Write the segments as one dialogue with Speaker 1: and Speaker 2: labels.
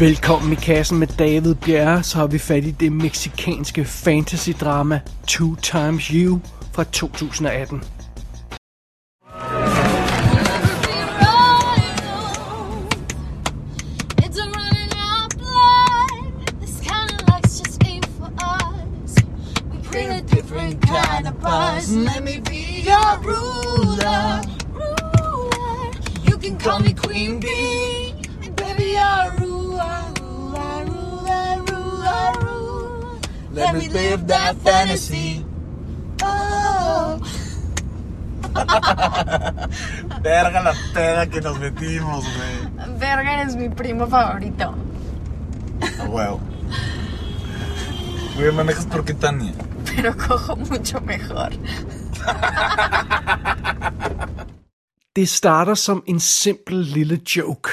Speaker 1: Velkommen i kassen med David Bjerre, så har vi fat i det meksikanske fantasy-drama Two Times You fra 2018.
Speaker 2: It's a running our blood. This kind of luck's just ain't for us. We bring a different kind of buzz. Let me be your ruler. Ruler. You can call me Queen Bee. And baby, you're Let me live that fantasy. Oh.
Speaker 3: Verga la peda que nos metimos, güey.
Speaker 2: Verga, eres mi primo favorito.
Speaker 3: Huevo. Güey, manejas por qué Tania.
Speaker 2: Pero cojo mucho mejor.
Speaker 1: Det starter som en simpel lille joke,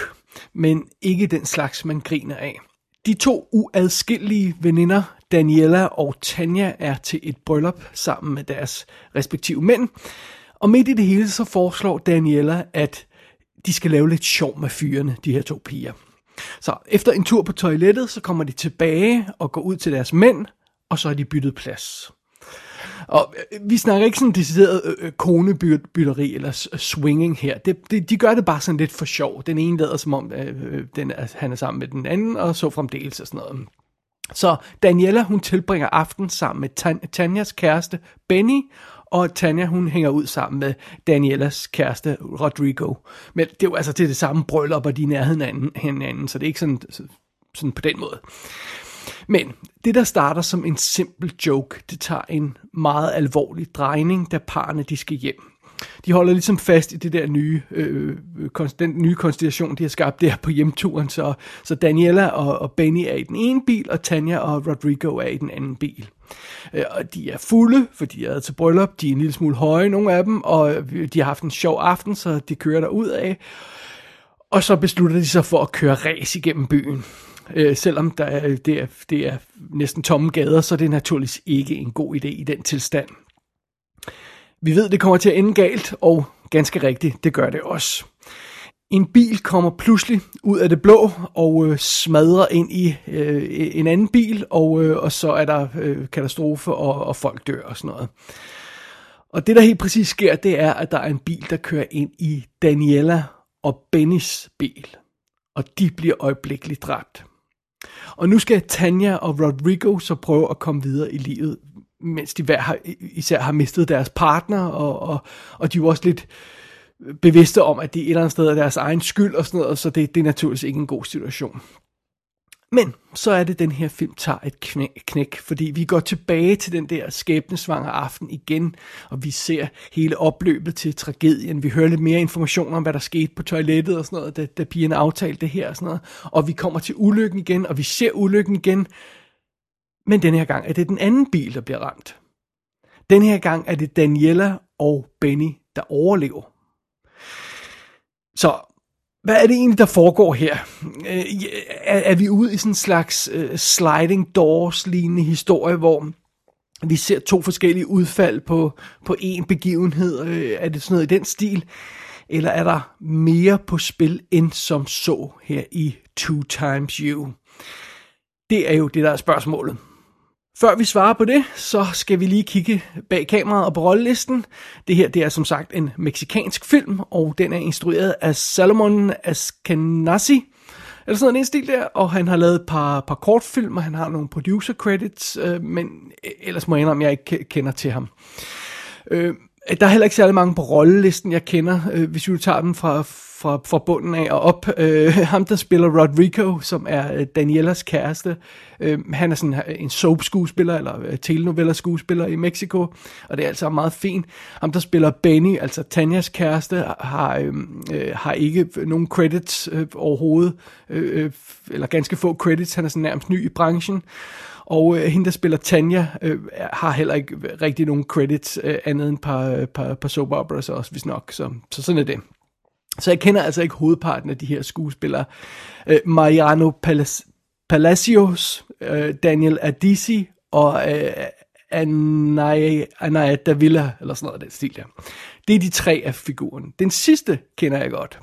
Speaker 1: men ikke den slags, man griner af. De to uadskillelige veninder, Daniela og Tanja, er til et bryllup sammen med deres respektive mænd. Og midt i det hele, så foreslår Daniela, at de skal lave lidt sjov med fyrene, de her to piger. Så efter en tur på toilettet, så kommer de tilbage og går ud til deres mænd, og så har de byttet plads. Og øh, vi snakker ikke sådan decideret øh, øh konebytteri eller øh, swinging her. Det, det, de gør det bare sådan lidt for sjov. Den ene lader som om, øh, øh, den er, han er sammen med den anden, og så fremdeles og sådan noget. Så Daniela, hun tilbringer aften sammen med Tan- Tanjas kæreste, Benny, og Tanja, hun hænger ud sammen med Danielas kæreste, Rodrigo. Men det er jo altså til det samme bryllup, og de er nærheden af hinanden, så det er ikke sådan, sådan på den måde. Men det, der starter som en simpel joke, det tager en meget alvorlig drejning, da parerne de skal hjem. De holder ligesom fast i det der nye, øh, øh den nye konstellation, de har skabt der på hjemturen. Så, så Daniela og, og Benny er i den ene bil, og Tanja og Rodrigo er i den anden bil. Øh, og de er fulde, for de er til bryllup. De er en lille smule høje, nogle af dem, og de har haft en sjov aften, så de kører der ud af. Og så beslutter de sig for at køre race igennem byen. Øh, selvom der er, det, er, det er næsten tomme gader, så er det naturligvis ikke en god idé i den tilstand. Vi ved, det kommer til at ende galt, og ganske rigtigt, det gør det også. En bil kommer pludselig ud af det blå og øh, smadrer ind i øh, en anden bil, og, øh, og så er der øh, katastrofe, og, og folk dør og sådan noget. Og det, der helt præcis sker, det er, at der er en bil, der kører ind i Daniela og Bennys bil. Og de bliver øjeblikkeligt dræbt. Og nu skal Tanja og Rodrigo så prøve at komme videre i livet, mens de hver har, især har mistet deres partner, og, og, og de er jo også lidt bevidste om, at det et eller andet sted er deres egen skyld og sådan noget, så det, det er naturligvis ikke en god situation. Men så er det, den her film tager et knæk, knæk, fordi vi går tilbage til den der skæbnesvanger aften igen, og vi ser hele opløbet til tragedien. Vi hører lidt mere information om, hvad der skete på toilettet og sådan noget, da, da pigerne aftalte det her og sådan noget. Og vi kommer til ulykken igen, og vi ser ulykken igen. Men den her gang er det den anden bil, der bliver ramt. Den her gang er det Daniela og Benny, der overlever. Så hvad er det egentlig, der foregår her? Øh, er, er vi ude i sådan en slags uh, sliding doors lignende historie, hvor vi ser to forskellige udfald på, på én begivenhed? Øh, er det sådan noget i den stil? Eller er der mere på spil end som så her i Two Times You? Det er jo det, der er spørgsmålet. Før vi svarer på det, så skal vi lige kigge bag kameraet og på rollelisten. Det her det er som sagt en meksikansk film, og den er instrueret af Salomon Askenazi. Eller sådan en stil der, og han har lavet et par, par kortfilm, og han har nogle producer credits, øh, men ellers må jeg indrømme, at jeg ikke kender til ham. Øh, Øh, der er heller ikke særlig mange på rollelisten, jeg kender, øh, hvis vi tager dem fra, fra, fra bunden af og op. Øh, ham, der spiller Rodrigo, som er øh, Danielas kæreste, øh, han er sådan øh, en soap-skuespiller, eller øh, telenoveller-skuespiller i Mexico, og det er altså meget fint. Ham, der spiller Benny, altså Tanjas kæreste, har, øh, har ikke nogen credits øh, overhovedet, øh, eller ganske få credits, han er sådan nærmest ny i branchen. Og øh, hende, der spiller Tanja, øh, har heller ikke rigtig nogen credits øh, andet end et par, øh, par, par soap operas også, hvis nok. Så, så sådan er det. Så jeg kender altså ikke hovedparten af de her skuespillere. Øh, Mariano Palas Palacios, øh, Daniel Adisi og øh, Anaya, Anaya Davila, eller sådan noget af den stil der. Det er de tre af figurerne. Den sidste kender jeg godt.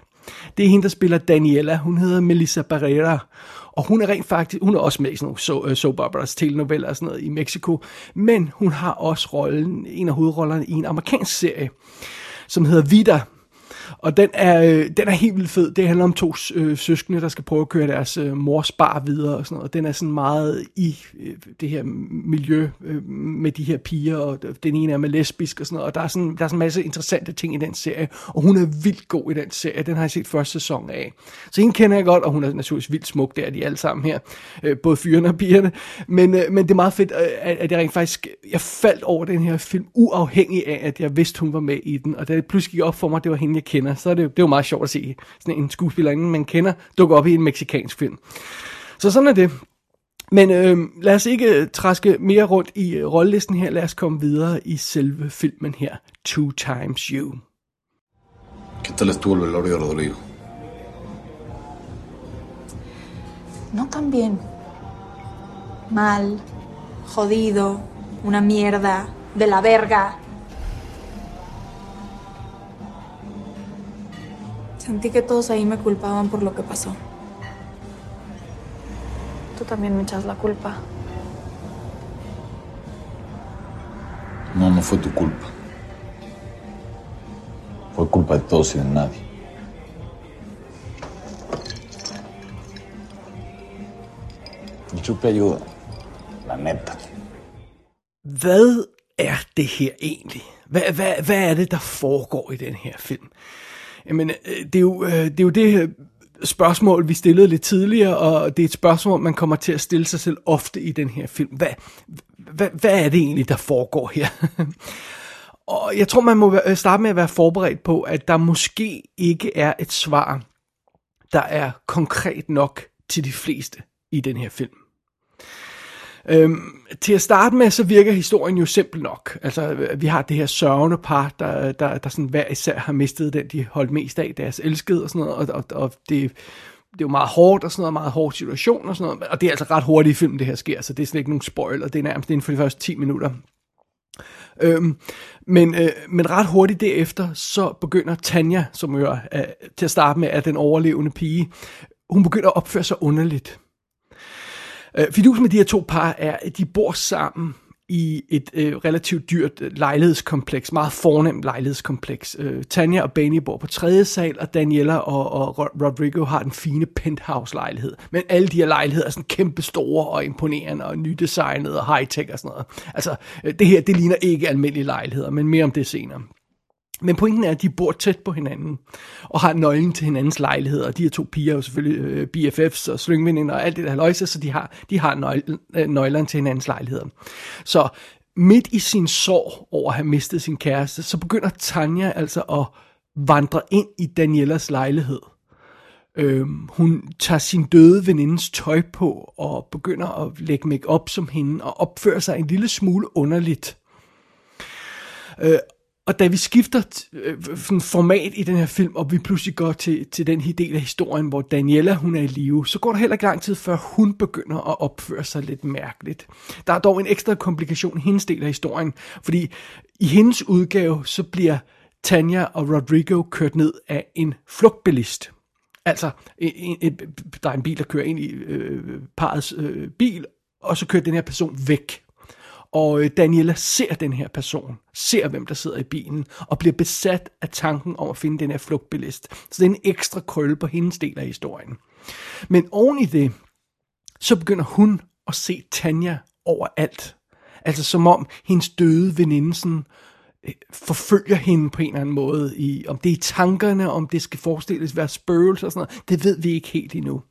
Speaker 1: Det er hende, der spiller Daniela. Hun hedder Melissa Barrera. Og hun er rent faktisk, hun er også med i sådan nogle so, uh, soap operas, telenoveller og sådan noget i Mexico. Men hun har også rollen, en af hovedrollerne i en amerikansk serie, som hedder Vida, og den er, øh, den er helt vildt fed. Det handler om to øh, søskende, der skal prøve at køre deres øh, mors bar videre og sådan noget. Den er sådan meget i øh, det her miljø øh, med de her piger, og den ene er med lesbisk og sådan noget. Og der er sådan, der er sådan en masse interessante ting i den serie, og hun er vildt god i den serie. Den har jeg set første sæson af. Så hende kender jeg godt, og hun er naturligvis vildt smuk, der de alle sammen her. Øh, både fyrene og pigerne. Men, øh, men det er meget fedt, øh, at, at jeg rent faktisk, jeg faldt over den her film, uafhængig af, at jeg vidste, hun var med i den. Og da det pludselig gik op for mig, det var hende, jeg kender, så er det, det er jo meget sjovt at se sådan en skuespillerinde, man kender, dukke op i en meksikansk film. Så sådan er det. Men øh, lad os ikke øh, træske mere rundt i øh, rollelisten her. Lad os komme videre i selve filmen her. Two Times You.
Speaker 4: ¿Qué tal estuvo el velorio Rodrigo?
Speaker 5: No tan bien. Mal, jodido, una mierda, de la verga. Sentí que todos ahí me culpaban por lo que pasó. Tú también me echas la culpa.
Speaker 4: No, no fue tu culpa. Fue culpa de todos y de nadie. El chupe ayuda. La neta.
Speaker 1: Hvad er det her egentlig? Hvad, hvad, hvad er det, der foregår i den her film? Jamen, øh, det er jo øh, det, er jo det spørgsmål, vi stillede lidt tidligere, og det er et spørgsmål, man kommer til at stille sig selv ofte i den her film. Hvad, hvad, hvad er det egentlig, der foregår her? og jeg tror, man må øh, starte med at være forberedt på, at der måske ikke er et svar, der er konkret nok til de fleste i den her film. Øhm, til at starte med, så virker historien jo simpel nok. Altså, vi har det her sørgende par, der, der, der sådan hver især har mistet den, de holdt mest af, deres elskede og sådan noget, og, og, og det, det er jo meget hårdt og sådan noget, meget hård situation og sådan noget, og det er altså ret hurtigt i film, det her sker, så det er slet ikke nogen spoiler, det er nærmest inden for de første 10 minutter. Øhm, men, øh, men ret hurtigt derefter, så begynder Tanja, som jo er, øh, til at starte med er den overlevende pige, hun begynder at opføre sig underligt. Øh, fidusen med de her to par er, at de bor sammen i et øh, relativt dyrt øh, lejlighedskompleks, meget fornemt lejlighedskompleks. Øh, Tanja og Benny bor på tredje sal, og Daniela og, og Rodrigo har den fine penthouse-lejlighed. Men alle de her lejligheder er sådan kæmpe store og imponerende og nydesignet og high-tech og sådan noget. Altså, øh, det her, det ligner ikke almindelige lejligheder, men mere om det senere. Men pointen er, at de bor tæt på hinanden, og har nøglen til hinandens lejligheder. Og de her to piger er jo selvfølgelig øh, BFF's og slyngveninder og alt det der løjse, så de har, de har nøglen, øh, nøglerne til hinandens lejligheder. Så midt i sin sorg over at have mistet sin kæreste, så begynder Tanja altså at vandre ind i Danielas lejlighed. Øhm, hun tager sin døde venindes tøj på og begynder at lægge make op som hende og opfører sig en lille smule underligt. Øh, og da vi skifter øh, format i den her film, og vi pludselig går til, til den her del af historien, hvor Daniela hun er i live, så går der heller ikke lang tid, før hun begynder at opføre sig lidt mærkeligt. Der er dog en ekstra komplikation i hendes del af historien, fordi i hendes udgave, så bliver Tanja og Rodrigo kørt ned af en flugtbilist. Altså, en, en, der er en bil, der kører ind i øh, parets øh, bil, og så kører den her person væk. Og øh, Daniela ser den her person, ser hvem der sidder i bilen, og bliver besat af tanken om at finde den her flugtbilist. Så det er en ekstra krølle på hendes del af historien. Men oven i det, så begynder hun at se Tanja overalt. Altså som om hendes døde veninde sådan, øh, forfølger hende på en eller anden måde. I, om det er i tankerne, om det skal forestilles være spøgelser og sådan noget, det ved vi ikke helt endnu.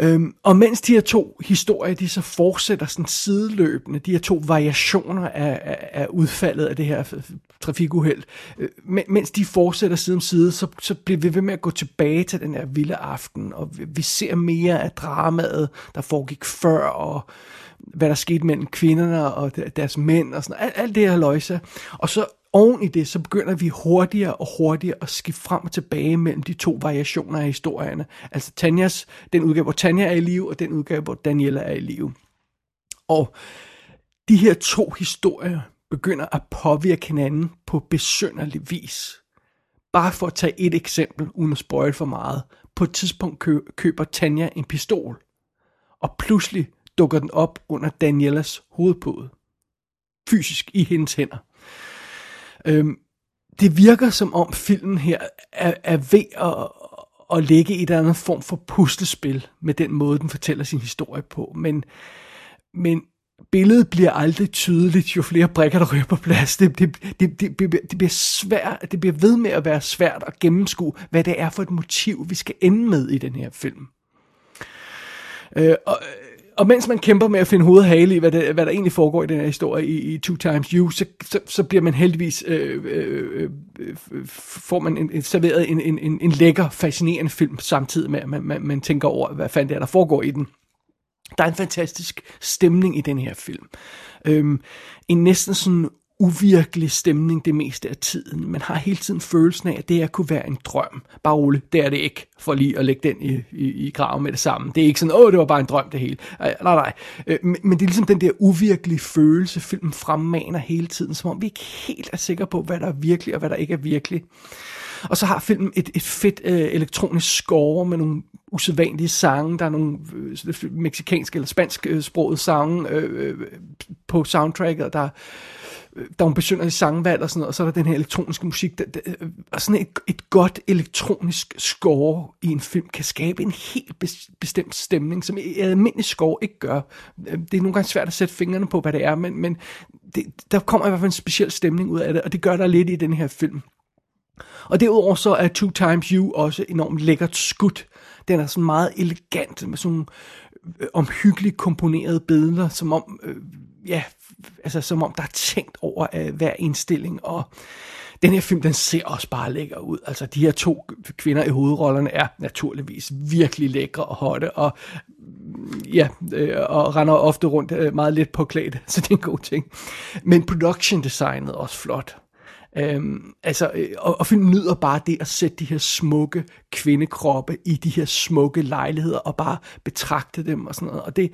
Speaker 1: Øhm, og mens de her to historier, de så fortsætter sådan sideløbende, de her to variationer af, af, af udfaldet af det her trafikuheld, øh, mens de fortsætter side om side, så, så bliver vi ved med at gå tilbage til den her vilde aften, og vi, vi ser mere af dramaet, der foregik før, og hvad der skete mellem kvinderne og deres mænd, og sådan alt, alt det her løjse. Og så oven i det, så begynder vi hurtigere og hurtigere at skifte frem og tilbage mellem de to variationer af historierne. Altså Tanjas, den udgave, hvor Tanja er i live, og den udgave, hvor Daniela er i live. Og de her to historier begynder at påvirke hinanden på besynderlig vis. Bare for at tage et eksempel, uden at spoil for meget. På et tidspunkt køber Tanja en pistol, og pludselig dukker den op under Danielas hovedpude. Fysisk i hendes hænder. Øhm, det virker som om filmen her er, er ved at, at lægge et eller andet form for puslespil med den måde, den fortæller sin historie på. Men, men billedet bliver aldrig tydeligt, jo flere brikker, der ryger på plads. Det, det, det, det, det, bliver svært, det bliver ved med at være svært at gennemskue, hvad det er for et motiv, vi skal ende med i den her film. Øh, og, og mens man kæmper med at finde hoved og hale i, hvad, det, hvad der egentlig foregår i den her historie i, i Two Times You, så, så, så bliver man heldigvis, øh, øh, øh, får man en, en, serveret en, en, en, en lækker, fascinerende film, samtidig med, at man, man, man tænker over, hvad fanden det er, der foregår i den. Der er en fantastisk stemning i den her film. Øhm, en næsten sådan uvirkelig stemning det meste af tiden. Man har hele tiden følelsen af, at det her kunne være en drøm. Bare roligt, det er det ikke, for lige at lægge den i, i, i graven med det samme. Det er ikke sådan, åh, det var bare en drøm det hele. Øh, nej, nej. Øh, men, men det er ligesom den der uvirkelige følelse, filmen fremmaner hele tiden, som om vi ikke helt er sikre på, hvad der er virkelig og hvad der ikke er virkelig. Og så har filmen et, et fedt øh, elektronisk score med nogle usædvanlige sange. Der er nogle øh, meksikanske eller spansk øh, sproget sange øh, øh, på soundtracket, der øh, der er nogle besynderlige sangvalg og sådan noget, og så er der den her elektroniske musik. Der, der, øh, og sådan et, et godt elektronisk score i en film kan skabe en helt bestemt stemning, som et almindelig score ikke gør. Det er nogle gange svært at sætte fingrene på, hvad det er, men, men det, der kommer i hvert fald en speciel stemning ud af det, og det gør der lidt i den her film. Og derudover så er Two Times You også enormt lækkert skudt. Den er sådan meget elegant, med sådan øh, omhyggeligt komponerede billeder, som om, øh, ja, altså som om der er tænkt over øh, hver indstilling, og den her film, den ser også bare lækker ud. Altså, de her to kvinder i hovedrollerne er naturligvis virkelig lækre og hotte, og ja, øh, og render ofte rundt øh, meget lidt påklædt, så det er en god ting. Men production designet er også flot. Øhm, altså, øh, og, og filmen nyder bare det at sætte de her smukke kvindekroppe i de her smukke lejligheder og bare betragte dem og sådan noget. Og, det,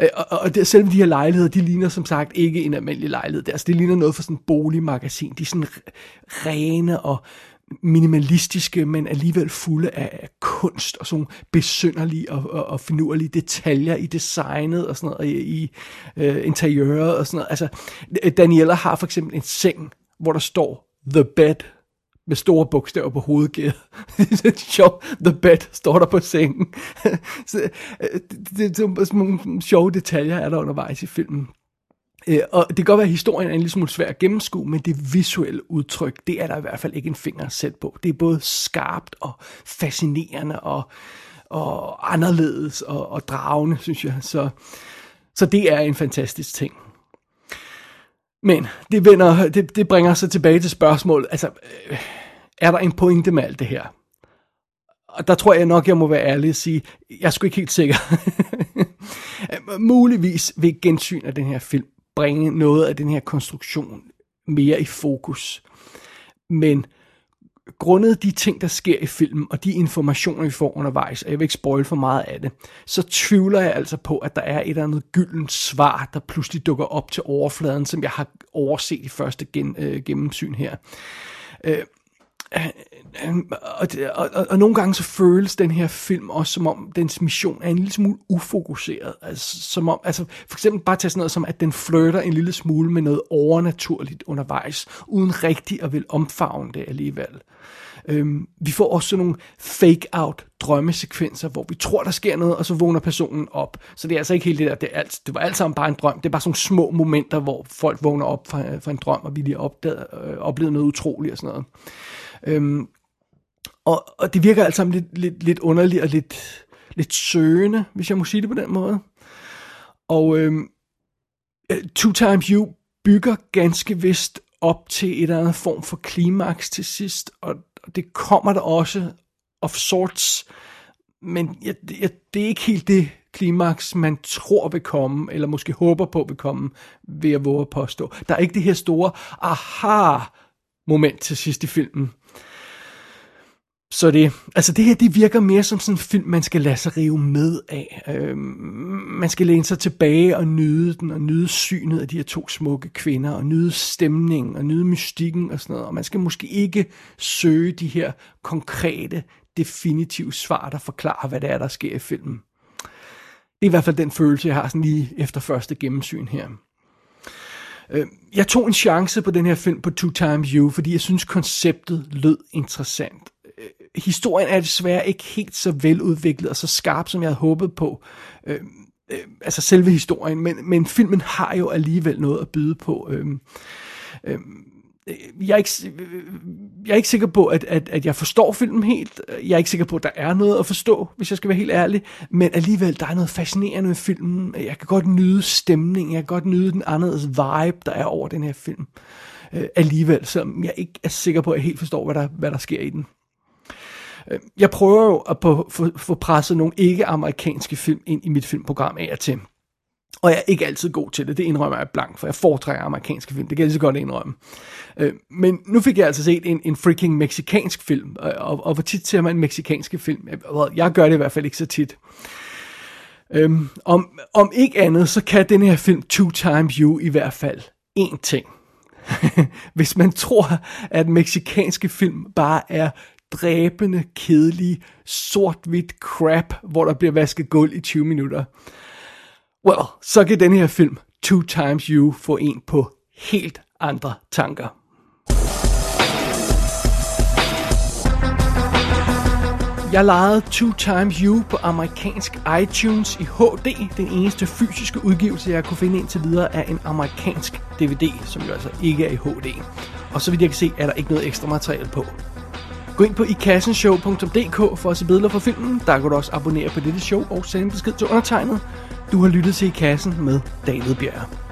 Speaker 1: øh, og, og det, selvom de her lejligheder, de ligner som sagt ikke en almindelig lejlighed. Det, altså, det ligner noget for sådan en boligmagasin. De er sådan rene og minimalistiske, men alligevel fulde af kunst og sådan besynderlige og, og, og finurlige detaljer i designet og sådan noget, i, i øh, interiøret og sådan noget. Altså, Daniela har for eksempel en seng, hvor der står The Bed med store bogstaver på hovedgæret. det er sjovt. The Bed står der på sengen. så, øh, det, det, det, det, nogle sjove detaljer er der undervejs i filmen. Øh, og det kan godt være, at historien er en lille smule svær at gennemskue, men det visuelle udtryk, det er der i hvert fald ikke en finger at sætte på. Det er både skarpt og fascinerende og, og anderledes og, og dragende, synes jeg. Så, så det er en fantastisk ting. Men det, vender, det, det bringer sig tilbage til spørgsmålet, altså, øh, er der en pointe med alt det her? Og der tror jeg nok, jeg må være ærlig og sige, jeg er sgu ikke helt sikker. Muligvis vil gensyn af den her film bringe noget af den her konstruktion mere i fokus. Men grundet de ting, der sker i filmen, og de informationer, vi får undervejs, og jeg vil ikke spoil for meget af det, så tvivler jeg altså på, at der er et eller andet gyldent svar, der pludselig dukker op til overfladen, som jeg har overset i første gen, øh, gennemsyn her. Øh, øh Øhm, og, og, og, og nogle gange så føles den her film også som om dens mission er en lille smule ufokuseret. Altså, som om, altså for eksempel bare tage sådan noget som, at den flirter en lille smule med noget overnaturligt undervejs, uden rigtig at vil omfavne det alligevel. Øhm, vi får også sådan nogle fake-out drømmesekvenser, hvor vi tror, der sker noget, og så vågner personen op. Så det er altså ikke helt det der, det, er alt, det var alt sammen bare en drøm. Det er bare sådan små momenter, hvor folk vågner op fra, fra en drøm, og vi lige opdaget, øh, oplever noget utroligt og sådan noget. Øhm, og, og det virker alt sammen lidt, lidt, lidt underligt og lidt, lidt søgende, hvis jeg må sige det på den måde. Og øhm, øh, Two Times You bygger ganske vist op til et eller andet form for klimaks til sidst, og det kommer der også of sorts, men jeg, jeg, det er ikke helt det klimaks, man tror vil komme, eller måske håber på vil komme, ved at våge at påstå. Der er ikke det her store aha-moment til sidst i filmen. Så det, altså det her, det virker mere som sådan en film, man skal lade sig rive med af. Øh, man skal læne sig tilbage og nyde den, og nyde synet af de her to smukke kvinder, og nyde stemningen, og nyde mystikken og sådan noget. Og man skal måske ikke søge de her konkrete, definitive svar, der forklarer, hvad det er, der sker i filmen. Det er i hvert fald den følelse, jeg har sådan lige efter første gennemsyn her. Øh, jeg tog en chance på den her film på Two Times You, fordi jeg synes, konceptet lød interessant. Historien er desværre ikke helt så veludviklet og så skarp, som jeg havde håbet på. Øh, øh altså selve historien, men, men filmen har jo alligevel noget at byde på. Øh, øh, jeg er ikke, jeg er ikke sikker på, at, at, at jeg forstår filmen helt. Jeg er ikke sikker på, at der er noget at forstå, hvis jeg skal være helt ærlig. Men alligevel, der er noget fascinerende ved filmen. Jeg kan godt nyde stemningen. Jeg kan godt nyde den anderledes vibe, der er over den her film. Øh, alligevel, selvom jeg ikke er sikker på, at jeg helt forstår, hvad der, hvad der sker i den. Øh, jeg prøver jo at få, få presset nogle ikke-amerikanske film ind i mit filmprogram af og til. Og jeg er ikke altid god til det, det indrømmer jeg blank, for jeg foretrækker amerikanske film, det kan jeg lige så godt indrømme. Øh, men nu fik jeg altså set en, en freaking meksikansk film, øh, og, og hvor tit ser man en film? Jeg gør det i hvert fald ikke så tit. Øhm, om, om ikke andet, så kan den her film Two Times You i hvert fald én ting. Hvis man tror, at meksikanske film bare er dræbende, kedelige, sort-hvidt crap, hvor der bliver vasket gulv i 20 minutter, well, så kan den her film, Two Times You, få en på helt andre tanker. Jeg lejede Two Times You på amerikansk iTunes i HD. Den eneste fysiske udgivelse, jeg kunne finde indtil videre, er en amerikansk DVD, som jo altså ikke er i HD. Og så vidt jeg kan se, er der ikke noget ekstra materiale på. Gå ind på ikassenshow.dk for at se billeder fra filmen. Der kan du også abonnere på dette show og sende besked til undertegnet. Du har lyttet til I Kassen med David Bjerg.